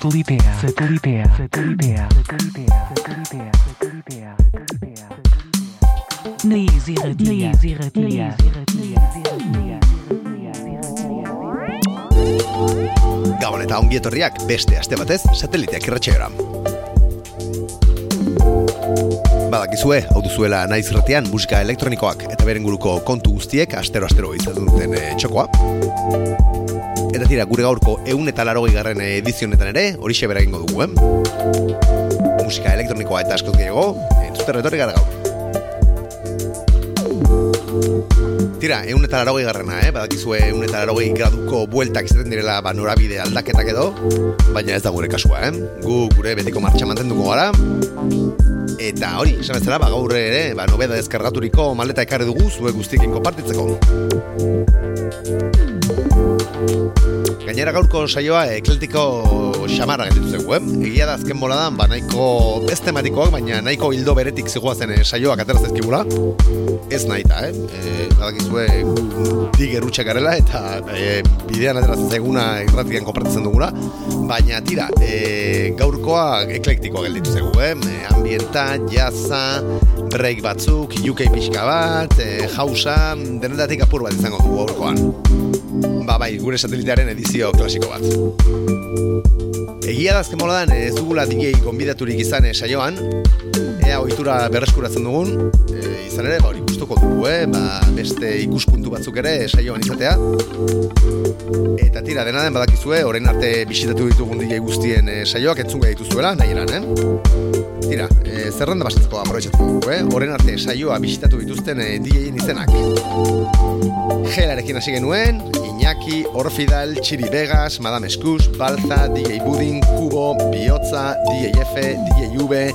Satelitea. Satelitea. Satelitea. Satelitea. Satelitea. Satelitea. Satelitea. Radio. Na Easy Radio. Gabon eta ongi etorriak beste aste batez sateliteak irratxeora. Badakizue, hau duzuela naiz irratean musika elektronikoak eta beren guruko kontu guztiek astero-astero izan duten e, txokoa. Eta tira, gure gaurko eun eta laro garren edizionetan ere, hori xebera egingo dugu, eh? Musika elektronikoa eta askoz gehiago, entzute retorri gara gaur. Tira, eun eta laro garrena, eh? Badakizue eun eta laro graduko bueltak izaten direla ba, norabide aldaketak edo, baina ez da gure kasua, eh? Gu gure betiko martxa mantenduko gara, Eta hori, esan bezala, ba, gaur ere, ba, nobeda deskargaturiko maleta ekarri dugu zuek guztiekin konpartitzeko. Gainera gaurko saioa ekletiko xamarra gelditu zegu, eh? Egia da azken boladan, ba, nahiko ez tematikoak, baina nahiko hildo beretik zigoazen eh, saioak ateraz ezkibula. Ez nahi eta, eh? E, badakizue, diger garela eta e, bidean ateraz zeguna irratian konpartitzen dugula. Baina tira, e, gaurkoa eklektikoa gelditu zegu, eh? Ambienta, jaza, break batzuk, UK pixka bat, e, jausa, denetatik apur bat izango dugu gaurkoan. Ba bai, gure satelitearen edizio klasiko bat. Egia da azken moladan ez dugula DJ konbidaturik izan saioan, ea ohitura berreskuratzen dugun, e, izan ere, ba hori gustuko dugu, eh? ba, beste ikuspuntu batzuk ere saioan izatea. Eta tira, dena den badakizue, orain arte bisitatu ditugun DJ guztien e, saioak entzunga dituzuela, nahi eran, eh? Tira, e, zerrenda bastatzeko aprobetxatu dugu, eh? Horren arte saioa bisitatu dituzten e, DJ-en izenak. Gelarekin hasi genuen, Iñaki, Orfidal, Chiri Vegas, Madame Eskus, Balza, DJ Budin, Kubo, Biotza, DJ F, DJ V,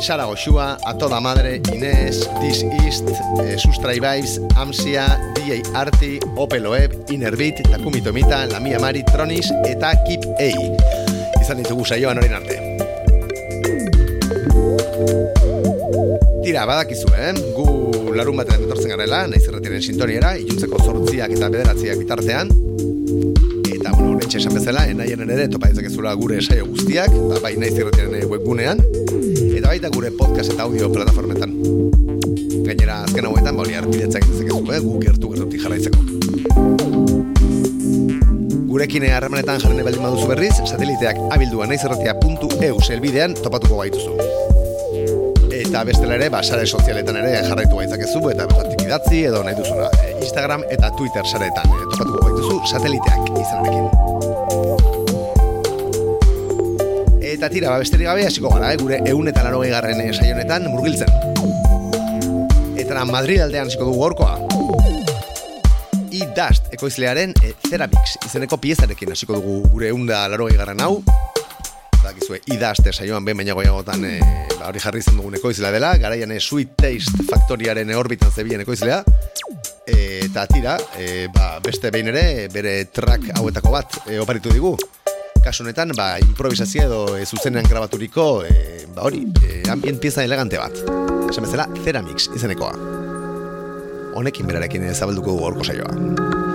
Sara Goxua, Toda Madre, Inés, This East, eh, Sustrai Vibes, Amsia, DJ Arti, Opel Oeb, Innerbeat, Takumi Tomita, La Mia Mari, Tronis eta Keep A. Izan ditugu saioan horien arte. Tira, badakizu, eh? Gu larun batean etortzen garela, naiz erretiren sintoniera, iluntzeko zortziak eta bederatziak bitartean. Eta, bueno, horretxe esan bezala, enaien ere topa ezula gure saio guztiak, ba, bai naiz erretiren webgunean, eta baita gure podcast eta audio plataformetan. Gainera, azken hauetan, ba, hori arpidetzak ezakezu, eh? Gu gertu gertutik jarraitzeko. Gurekin harremanetan jarrene baldin baduzu berriz, sateliteak abildua naizerratia.eu selbidean topatuko gaituzu eta bestela ere, ba, sare sozialetan ere jarraitu gaitzakezu eta bertatik idatzi edo nahi duzuna. E, Instagram eta Twitter saretan e, topatuko gaituzu sateliteak izanarekin. Eta tira, ba, besterik gabe hasiko gara, eh, gure eun eta laro garren e, saionetan murgiltzen. Eta Madrid aldean hasiko dugu gorkoa. I-Dust ekoizlearen e, Ceramics izeneko piezarekin hasiko dugu gure eun da laro garren hau, dakizue idaste saioan behin baina goiagotan e, ba, hori jarri izan dugun ekoizlea dela, garaian e, Sweet Taste Faktoriaren orbitan zebien ekoizlea, e, eta tira, e, ba, beste behin ere, bere track hauetako bat e, oparitu digu. Kasu honetan, ba, improvisazio edo e, zuzenean grabaturiko, e, ba, hori, e, ambient pieza elegante bat. Esan bezala, Ceramix izenekoa. Honekin berarekin zabalduko dugu orko saioa.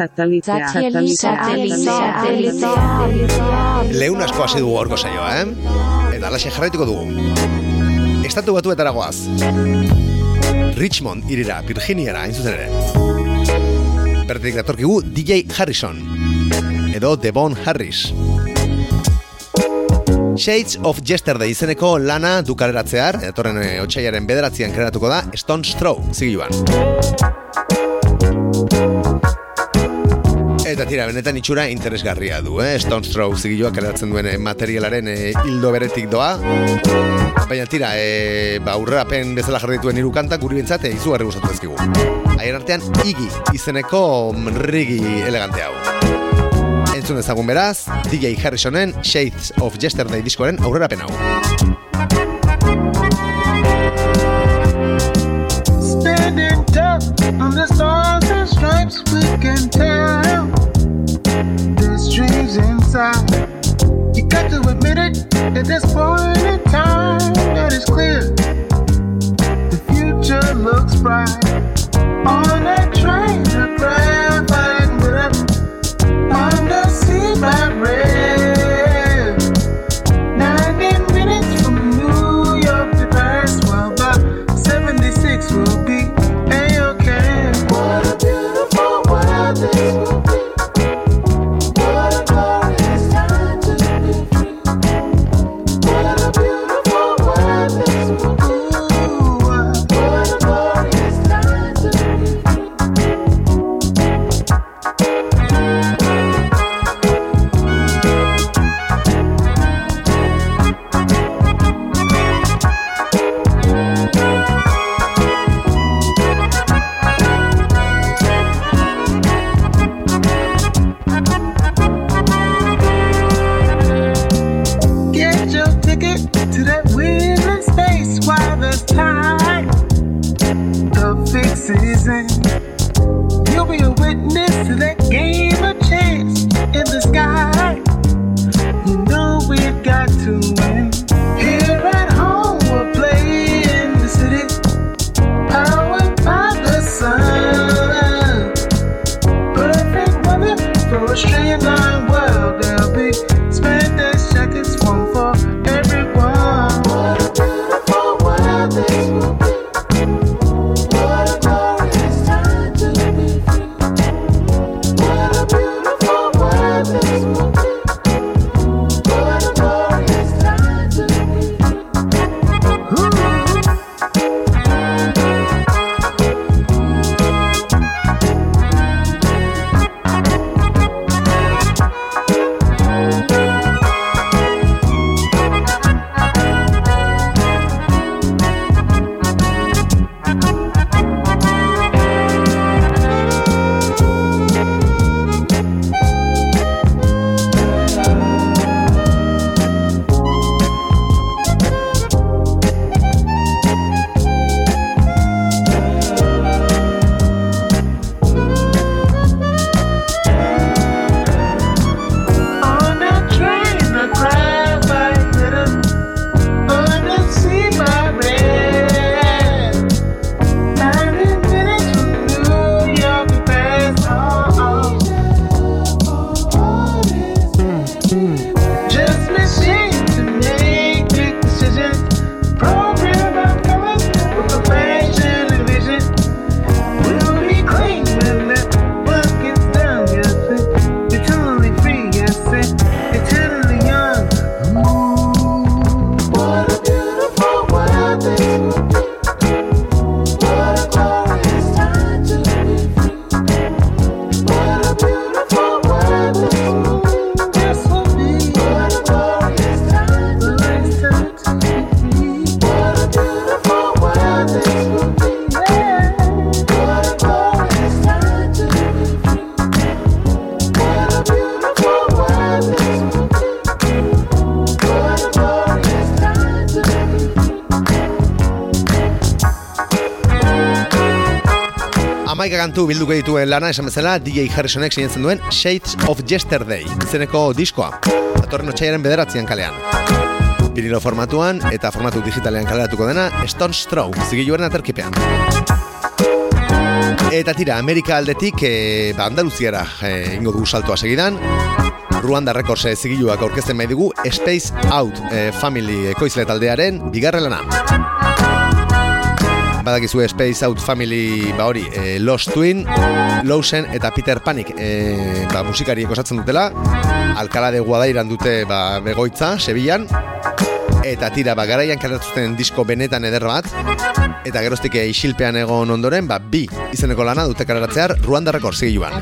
Satelitea. Lehun asko hasi dugu orko saioa, eh? Eta alaxe jarraituko dugu. Estatu batu etara goaz. Richmond irira, Virginiara, hain zuzen ere. Bertetik datorkigu DJ Harrison. Edo Devon Harris. Shades of Yesterday izeneko lana dukareratzear, etorren e, otxaiaren bederatzean kreatuko da, Stone's Throw, zigiluan. Tira, benetan itxura interesgarria du, eh? Stone Throw zigilua karatzen duen eh, materialaren e, hildo beretik doa. Baina tira, e, ba, urrapen bezala jarri dituen hiru kanta guri bintzat, e, izugarri gustatu ezkigu. Aien artean, Iggy izeneko rigi elegante hau. Entzun ezagun beraz, DJ Harrisonen Shades of Yesterday diskoaren aurrerapen hau. Standing tough on the stars and stripes we can tell Dreams inside. You got to admit it At this point in time That is clear. The future looks bright On that train to kantu bilduko dituen lana esan bezala DJ Harrisonek sinetzen duen Shades of Yesterday izeneko diskoa. Datorren otxaiaren bederatzean kalean. Vinilo formatuan eta formatu digitalean kaleratuko dena Stone Straw, zigiluaren aterkipean. Eta tira, Amerika aldetik e, ba, Andaluziara e, ingo dugu saltoa segidan. Ruanda Records e, zigiluak aurkezten bai dugu Space Out e, Family ekoizle taldearen bigarren lana badakizu Space Out Family ba hori, e, Lost Twin, Lawson eta Peter Panic e, ba, musikari osatzen dutela, Alcala de Guadairan dute ba, begoitza, Sevillan, eta tira ba, garaian karatzen disko benetan eder bat, eta geroztik isilpean egon ondoren, ba, bi izeneko lana dute kararatzear Ruanda Records zigiluan.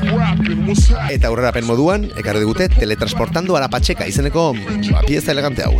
Eta aurrerapen moduan, ekarri digute teletransportando a la Pacheca izeneko ba, pieza elegante hau.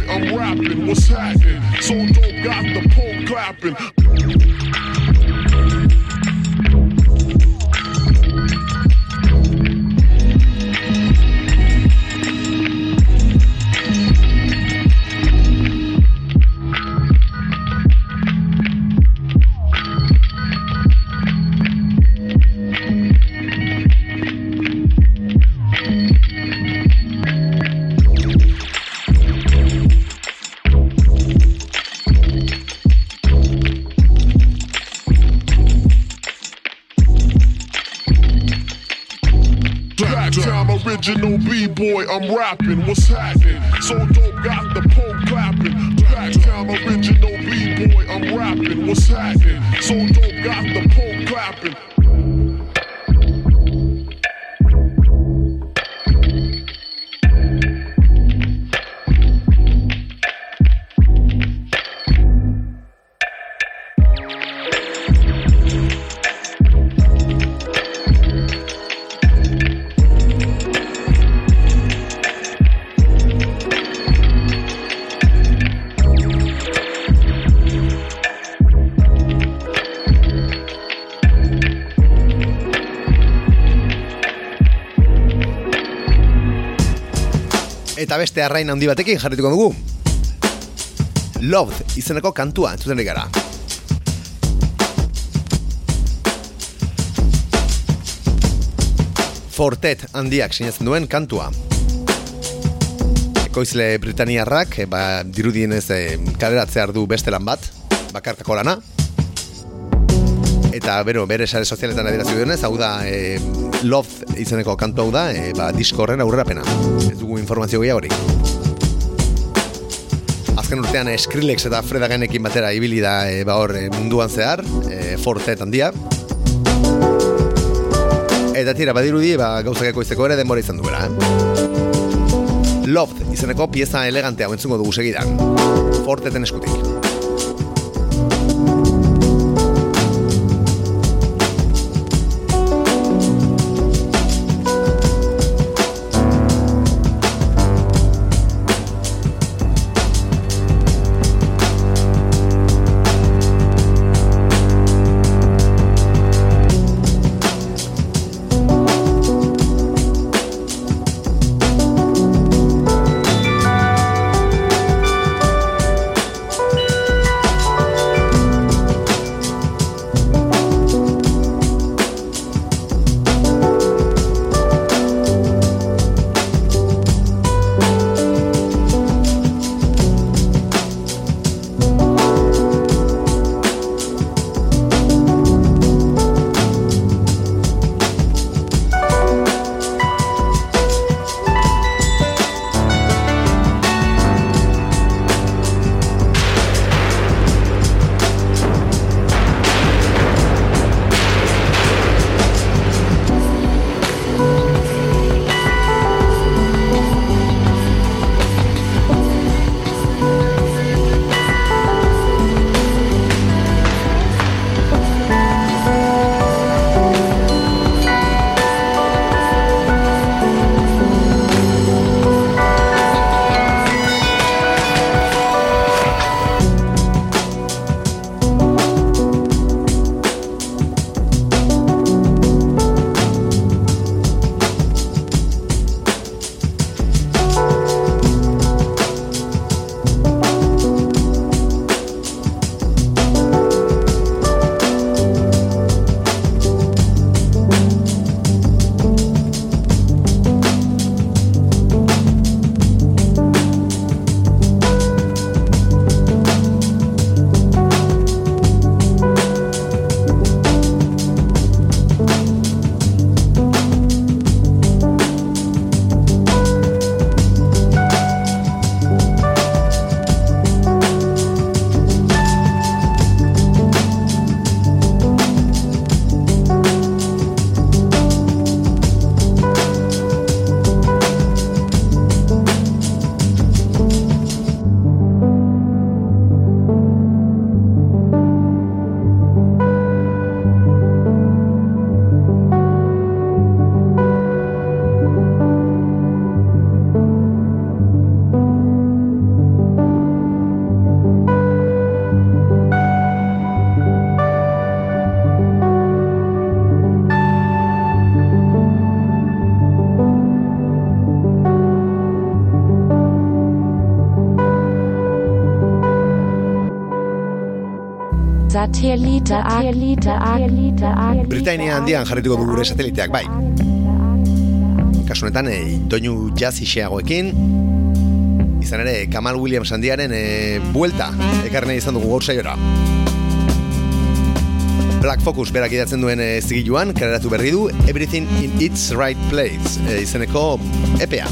B-boy, I'm rapping. What's happening? So dope, got the pole clapping. Blacktown original B-boy, I'm rapping. What's happening? So dope, got the pole clapping. Eta beste arrain handi batekin jarrituko dugu. Love izeneko kantua entzuten gara. Fortet handiak sinetzen duen kantua. Ekoizle Britaniarrak, e, ba, dirudien ez e, kaleratzea du beste lan bat, bakarkako lana. Eta, bero, bere sare sozialetan adierazi duenez, hau da, e, Love izeneko kantu hau da, e, ba, disko horren aurrera. Ez dugu informazio gehiago hori. Azken urtean e, Skrillex eta Freda Ganekin batera ibili da e, ba hor e, munduan zehar, e, Fortet handia. Eta tira, badirudi, ba, gauzak ekoizteko ere denbora izan duela. Eh? Love izeneko pieza elegantea entzungo dugu segidan. Forteten eskutik. Britainia handian jarrituko du gure sateliteak, bai. Kasunetan, e, doinu jazz iseagoekin, izan ere, Kamal Williams handiaren e, buelta, ekarne izan dugu gaur saiora. Black Focus berak idatzen duen e, zigiluan, kareratu berri du, Everything in its right place, e, izeneko EPA.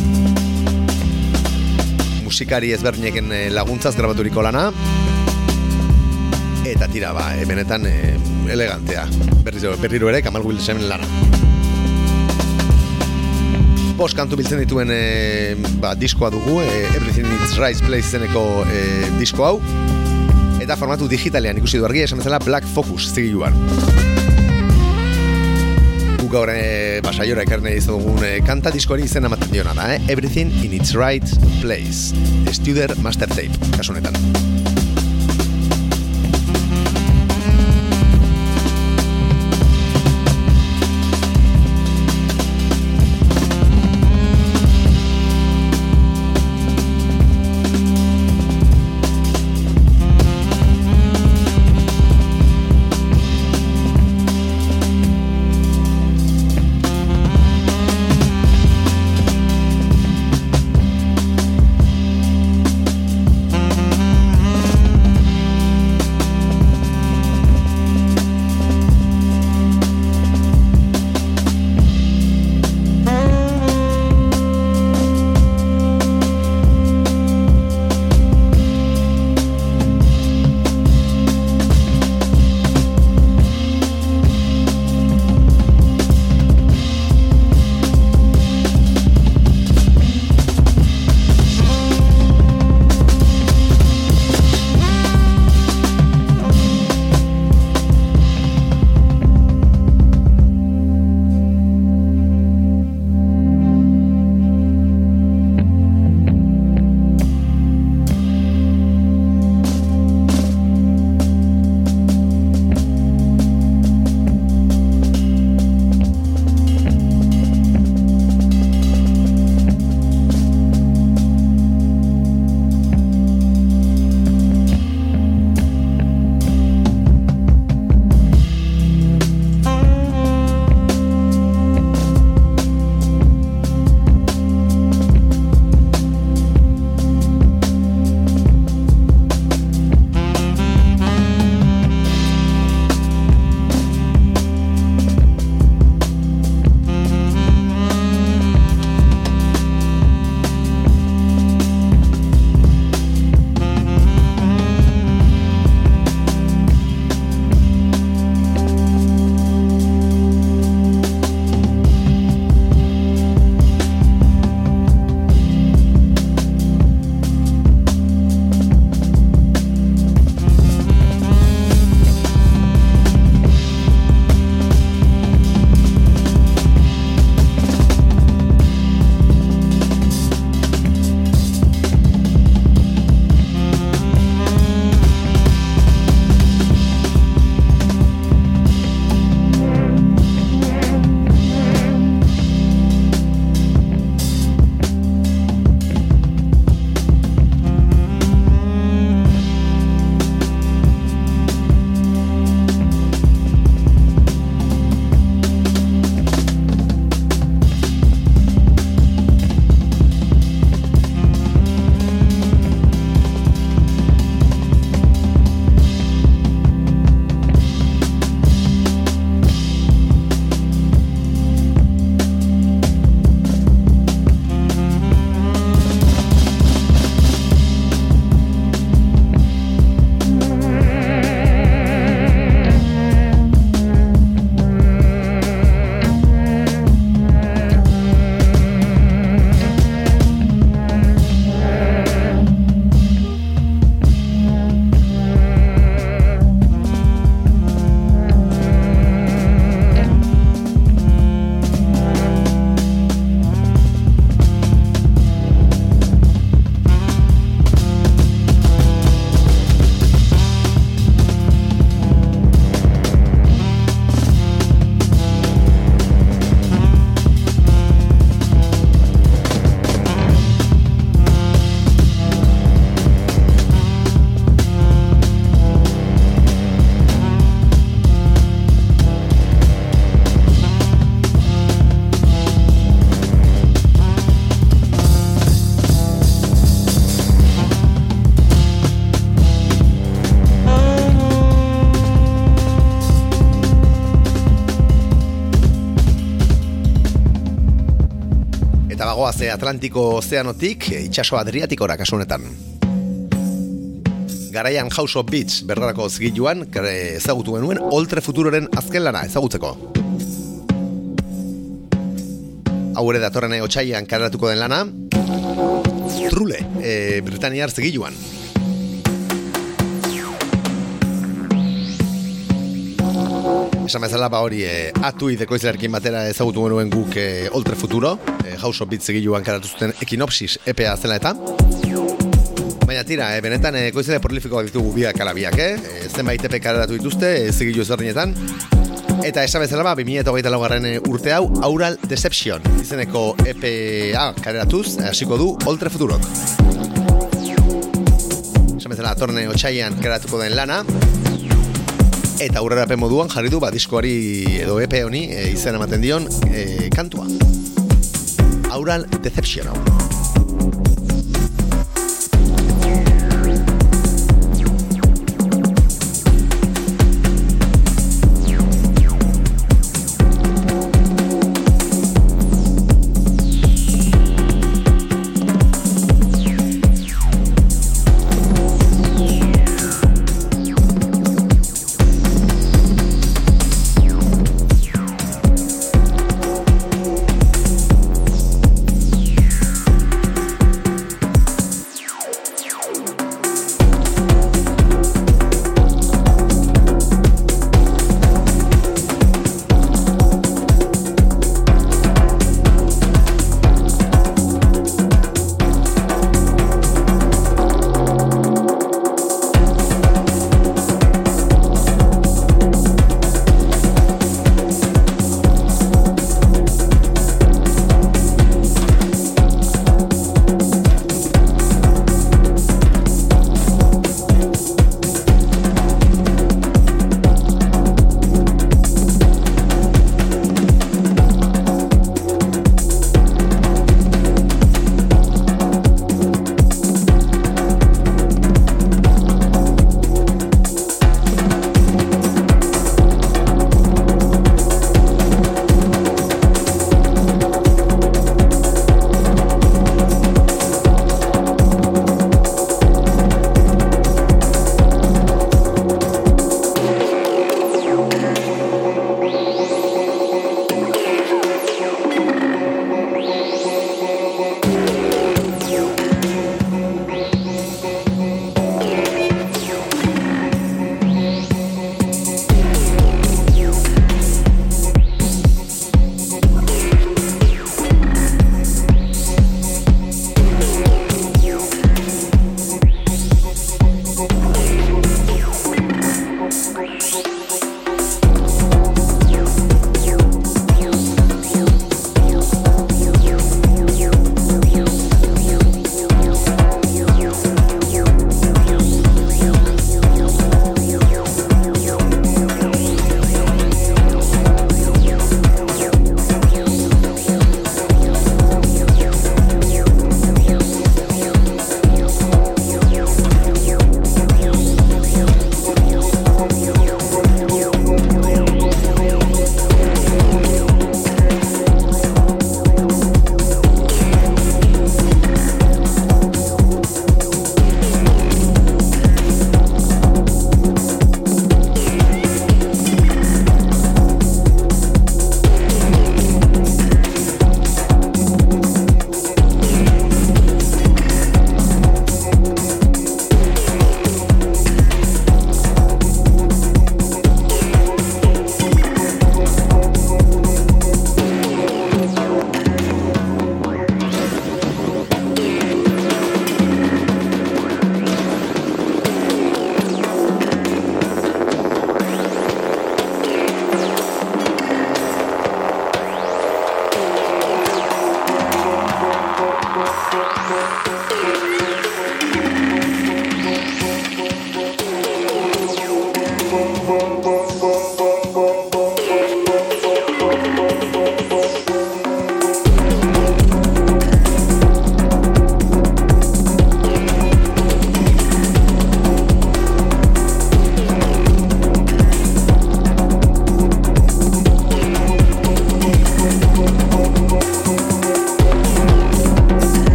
Musikari ezberdineken laguntzaz grabaturiko lana, eta tira ba, e, benetan e, elegantea. Berriz, berriro ere, Kamal Williamsen lana. Bos kantu biltzen dituen e, ba, diskoa dugu, e, Everything in its right place izeneko e, disko hau, eta formatu digitalean ikusi du argia esan bezala Black Focus zigiluan. Guk gaur e, basaiora ekarne izan dugun e, kanta diskoari izena ematen diona da, eh? Everything in its right place. Studer Master Tape, kasunetan. Goaze Atlantiko Ozeanotik itxaso Adriatikora kasunetan. Garaian House of Beach berdarako zigiluan ezagutu genuen Oltre Futuroren azken lana ezagutzeko. Hau ere datorren otxaian karatuko den lana Trule, e, Britaniar zigiluan. Esan bezala ba hori e, atu idekoizlerkin batera ezagutu genuen guk e, Oltre Futuro, e, House of Beats egiluan zuten Ekinopsis EPA zela eta. Baina tira, e, benetan e, koizele prolifikoak ditugu biak alabiak, eh? E, zenbait EPE karatu dituzte, e, zigilu ezberdinetan. Eta esan bezala ba, 2008 laugarren urte hau, Aural Deception, izeneko EPA kareratuz, hasiko du Oltre Futurok. Esan bezala, torne otxaian karatuko den lana, eta aurrera moduan jarri du ba, diskoari edo EP honi e, izan ematen dion e, kantua. Aural Deception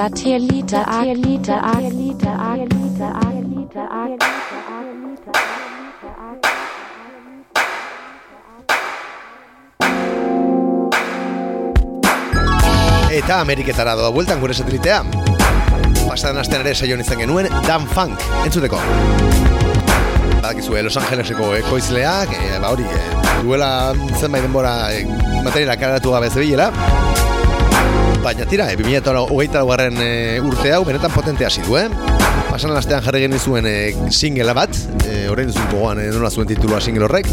Satellite, Satellite, Satellite, Satellite, Satellite, Satellite, Eta Ameriketara doa bueltan gure satelitea. Pasadan astean ere saioan izan genuen Dan Funk, entzuteko. Badakizue Los Angeleseko ekoizleak, e, ba hori, e, duela zenbait denbora e, materiala karatu gabe zebilela. Baina tira, e, 2008 garren e, urte hau benetan potente hasi eh? Pasadan astean jarri genizuen e, singela bat, e, orain duzun gogoan e, nola zuen titulua single horrek.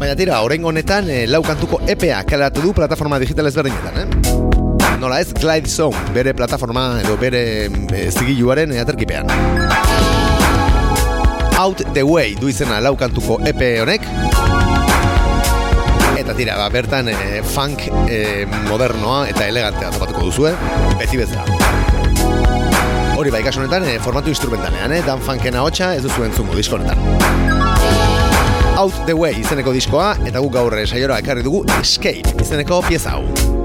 Baina tira, orain honetan e, lau kantuko EPA kaleratu du plataforma digital ezberdinetan, eh? Nola ez, Glide Zone, bere plataforma edo bere e, zigiluaren aterkipean. Out the Way du izena lau kantuko EP honek. Tira, ba, bertan e, funk e, modernoa eta elegantea topatuko duzue, beti bezala. Hori bai, kasu honetan, e, formatu instrumentalean, eh? dan funkena hotxa ez duzu entzungo disko honetan. Out the Way izeneko diskoa, eta guk gaur saiora ekarri dugu Escape izeneko pieza hau.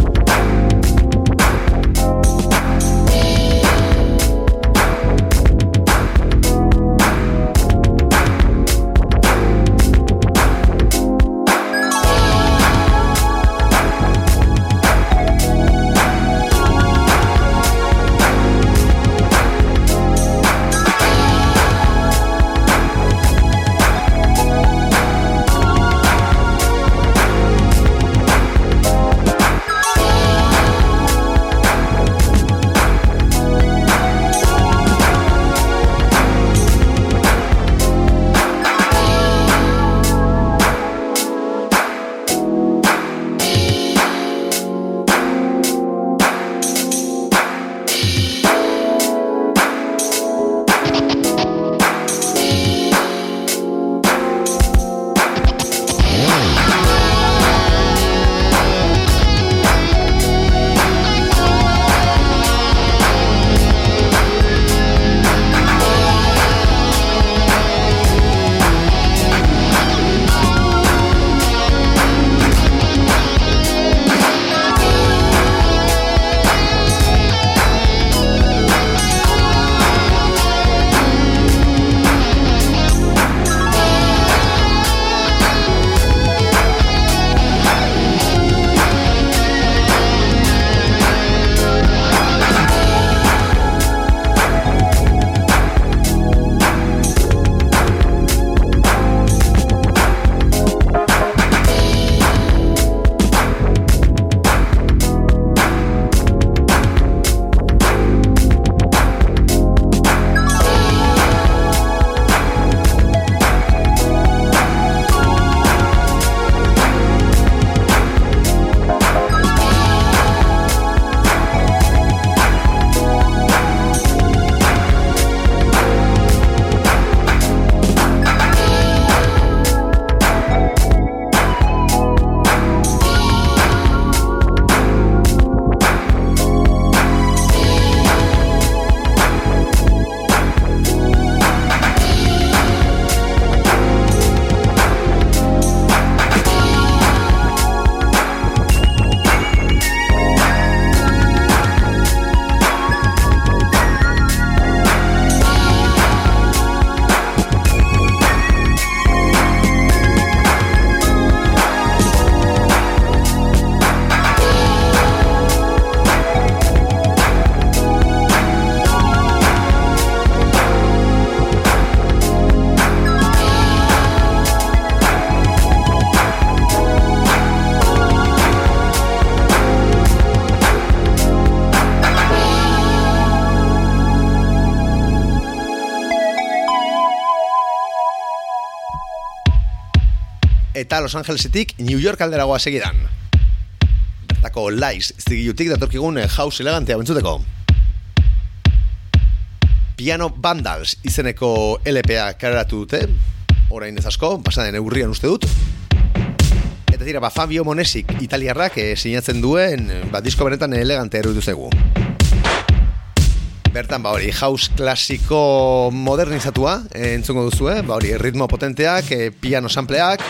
Eta Los Angelesetik New York alderagoa segidan. Bertako Lies zigilutik datorkigun eh, house elegantea bentzuteko. Piano Vandals izeneko LPA kareratu dute, orain ez asko, pasaden eurrian uste dut. Eta tira, ba, Fabio Monesik italiarrak eh, sinatzen duen, ba, disko benetan elegante eruditu zegu. Bertan, ba hori, house klasiko modernizatua, eh, entzungo duzu, eh? ba hori, ritmo potenteak, eh, piano sampleak,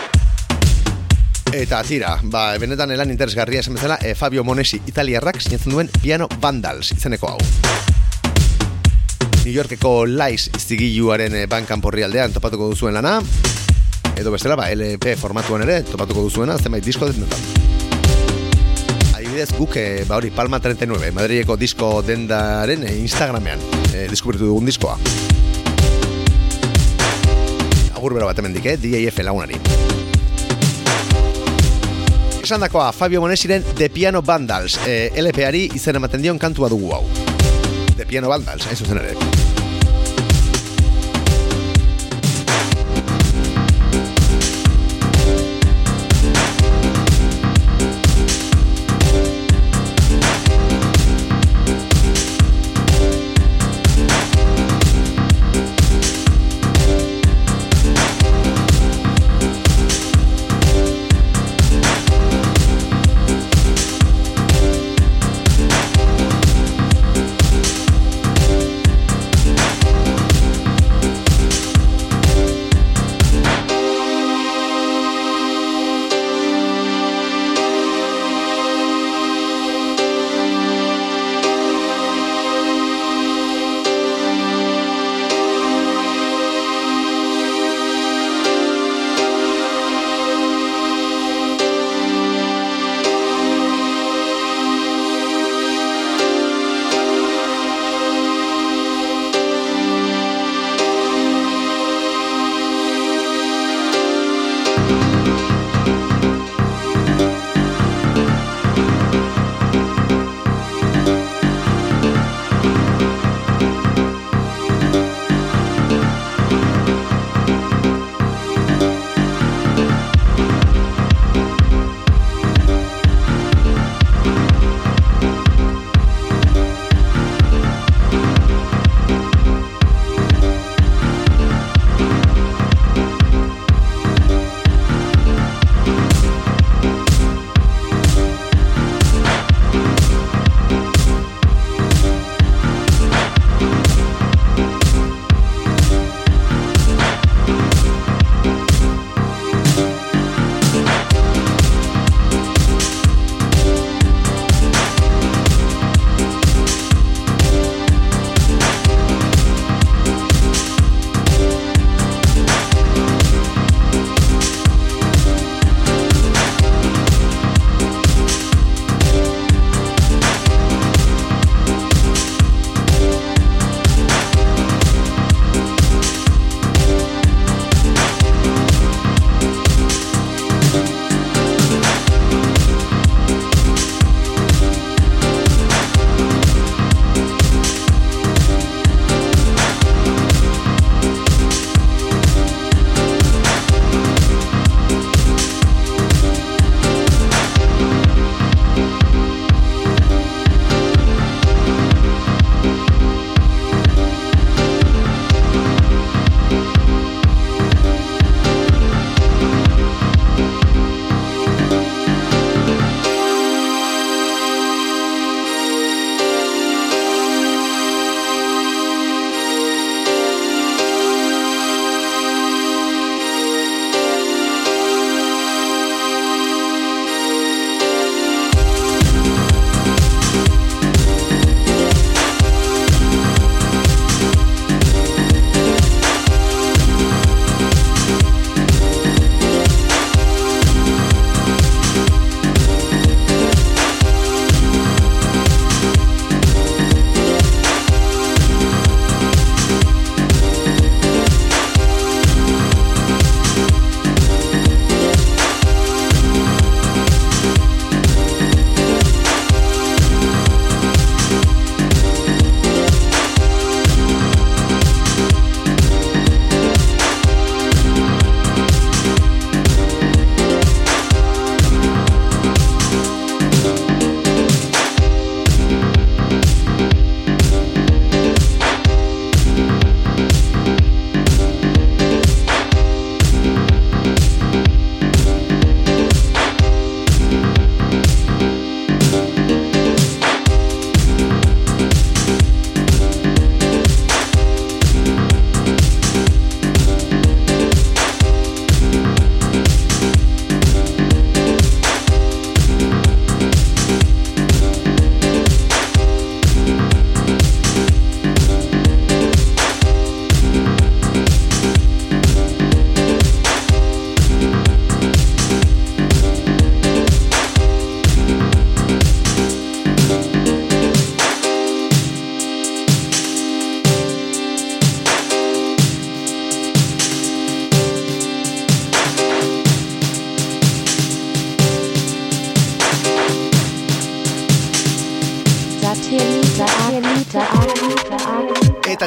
Eta tira, ba, benetan elan interesgarria esan bezala, e, Fabio Monesi italiarrak sinatzen duen Piano Vandals izeneko hau. New Yorkeko Lais zigiluaren e, bankan porri aldean topatuko duzuen lana, edo bestela, ba, LP formatuan ere topatuko duzuena, zenbait disko denetan. Adibidez, guk, e, ba hori, Palma 39, Madrileko disko dendaren Instagramean, e, deskubritu dugun diskoa. Agur bero bat emendik, eh? DAF lagunari esan dakoa Fabio Monesiren The Piano Vandals. E, eh, LP-ari izen ematen dion kantua dugu hau. The Piano Vandals, hain zuzen ere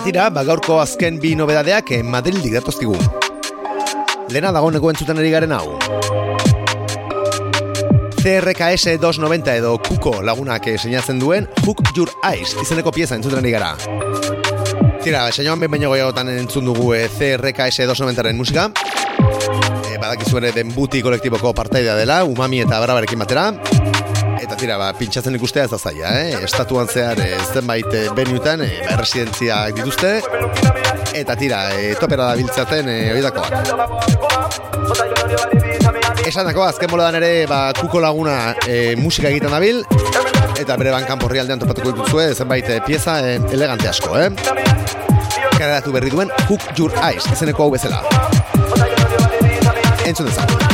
Agielita. Eta tira, ba gaurko azken bi nobedadeak Madrildik datozkigu. Lena dagoeneko entzuten ari garen hau. CRKS 290 edo Kuko lagunak eh, sinatzen duen Hook Your Eyes izeneko pieza entzuten ari gara. Tira, saioan behin baino gehiagotan entzun dugu eh, CRKS 290-ren musika. E, badakizu ere den buti kolektiboko partaidea dela, umami eta barabarekin batera. Tira, ba, pintxatzen ikustea ez da zaila, eh? Estatuan zehar eh, zenbait eh, benutan, eh, ba, residentziak dituzte. Eta tira, eh, topera da biltzaten eh, oidakoak. Esanako, azken boladan ere, ba, kuko laguna eh, musika egiten dabil, eta bere bankan porri aldean topatuko dituzue, zenbait eh, pieza eh, elegante asko, eh? Kareratu berri duen Hook Your Eyes, izeneko hau bezala. Entzun dezagun.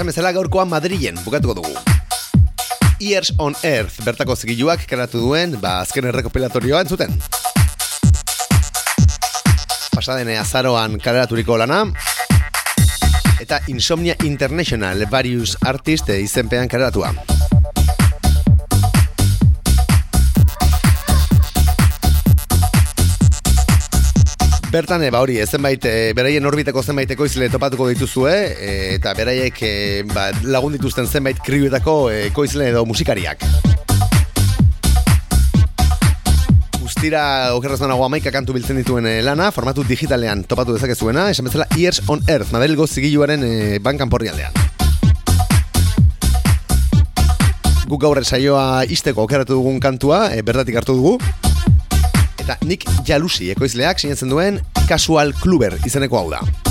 Esan bezala gaurkoan Madrilen bukatuko dugu. Ears on Earth bertako zigiluak karatu duen, ba, azken errekopilatorioa entzuten. Pasadene azaroan kaleraturiko lana, eta Insomnia International Various Artist izenpean kaleratua. Bertan, e, ba hori, zenbait, e, beraien orbiteko zenbait ekoizle topatuko dituzue, e, eta beraiek e, ba, lagun dituzten zenbait kriuetako ekoizle edo musikariak. Guztira, okerraz nago amaika kantu biltzen dituen lana, formatu digitalean topatu dezakezuena, esan bezala Ears on Earth, Madrilgo zigiluaren e, bankan porri aldean. Guk gaur saioa isteko okeratu dugun kantua, e, bertatik hartu dugu, eta Nick Jalusi ekoizleak sinatzen duen Casual Kluber izeneko hau da.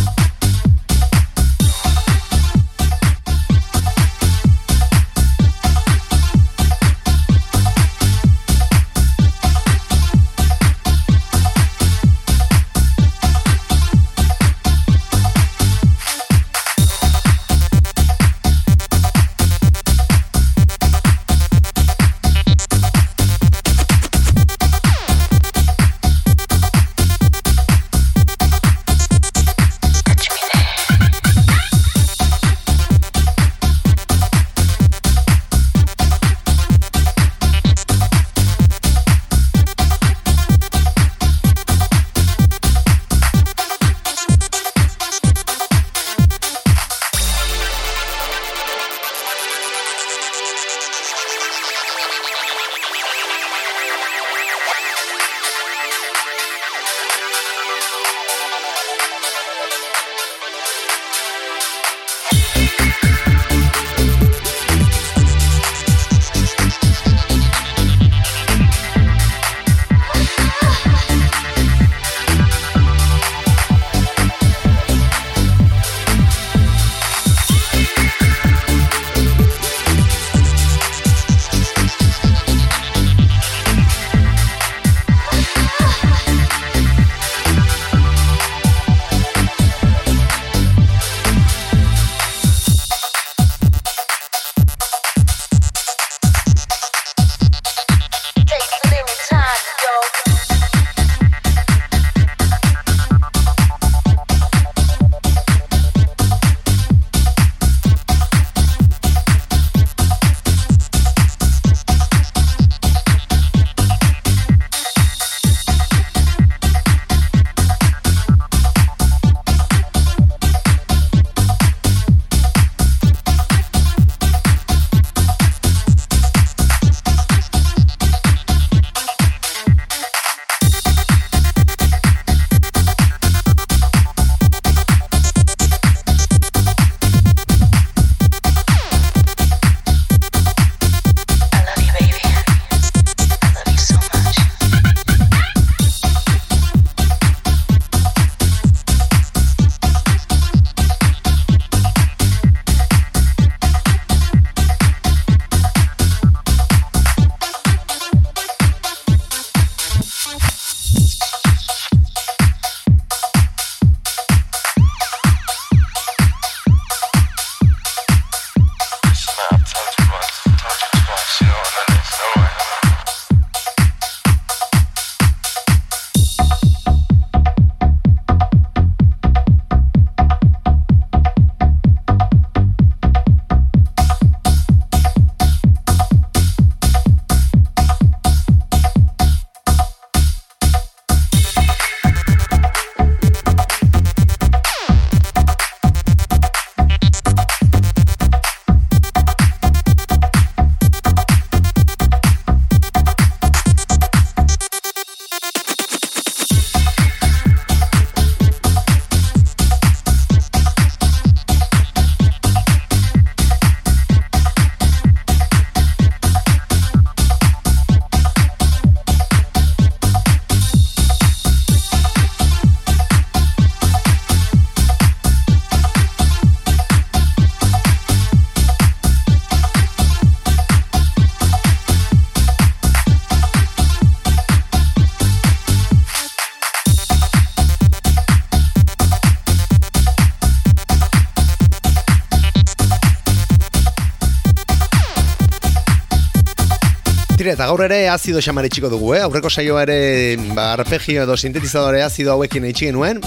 Eta gaur ere azido xamare txiko dugu, eh? Aurreko saioa ere, ba, arpegio edo sintetizadore azido hauekin eitxi genuen.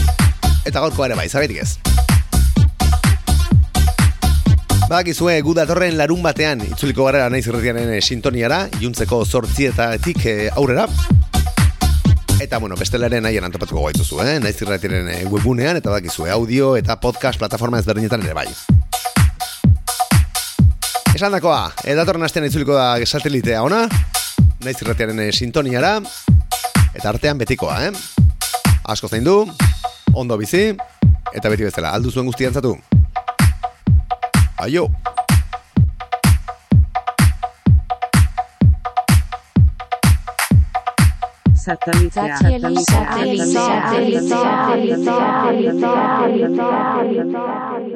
Eta gaurko ere bai, zabetik ez. Badakizue, gu datorren larun batean, itzuliko gara naiz irretianen eh, sintoniara, juntzeko zortzietatik eh, aurrera. Eta, bueno, bestelaren nahien antopatuko gaituzu, eh? Naiz irretianen eh, webunean, eta badakizue, audio eta podcast plataforma ezberdinetan ere bai. Esan dakoa, edatorren astean itzuliko da satelitea ona, naiz irratiaren e, sintoniara, eta artean betikoa, eh? Asko zein du, ondo bizi, eta beti bezala, aldu zuen guztian zatu. Aio! Satellite. Satellite. Satellite. Satellite. Satellite. Satellite.